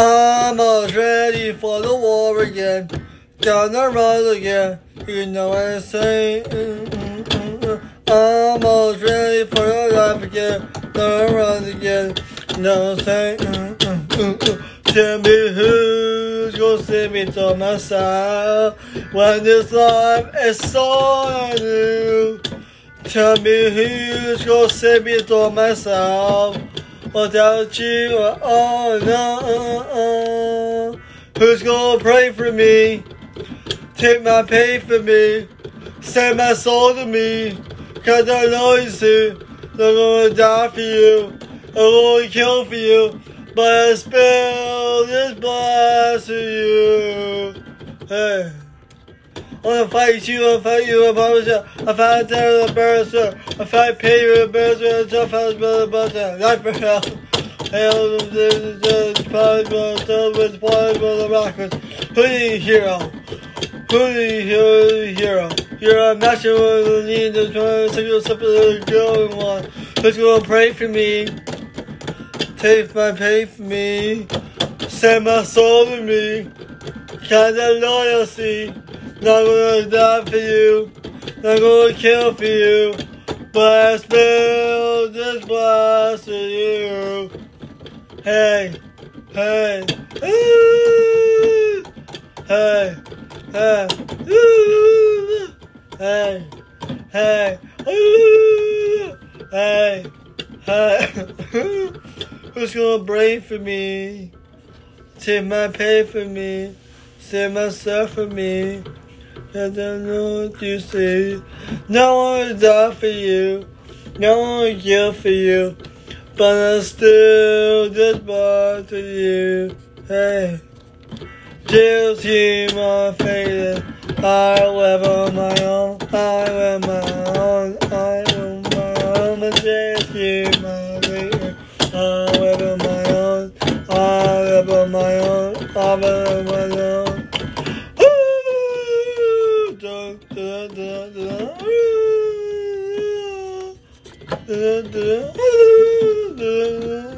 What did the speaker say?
I'm almost ready for the war again. The road again. You know what I'm saying? I'm almost ready for the life again. The road again. You know what I'm saying? Tell me who's gonna save me to myself when this life is so new. Tell me who's gonna save me to myself without you. Oh no. Who's gonna pray for me? Take my pain for me. Send my soul to me. Cause I know you see. They're gonna die for you. I'm gonna kill for you. But I spill this blood to you. Hey. I wanna fight you, I fight you, I promise you. I fight terror, the birds, I fight pain, the birds, the tough house, the bus, life for hell. Hell, the the spies, the television, spies, the rockets. Who the hero? Who the hero? Hero. You're a master of the need, the trying to separate going one. Who's gonna pray for me? Take my pain for me. Send my soul to me. Kind of loyalty. Not gonna die for you. Not gonna kill for you. But I spill this blood to you. Hey, hey, ooh, hey, hey, ooh, hey, hey, ooh, hey, hey. Who's gonna pray for me? Take my pain for me. Save myself for me. I don't know what you say. No one will die for you. No one will kill for you. But I still just born to you. Hey. Just hear my faith. I live on my own. I live my own. I live my own. And just my faith. I live on my own. I live on my own. I live 得得啊得得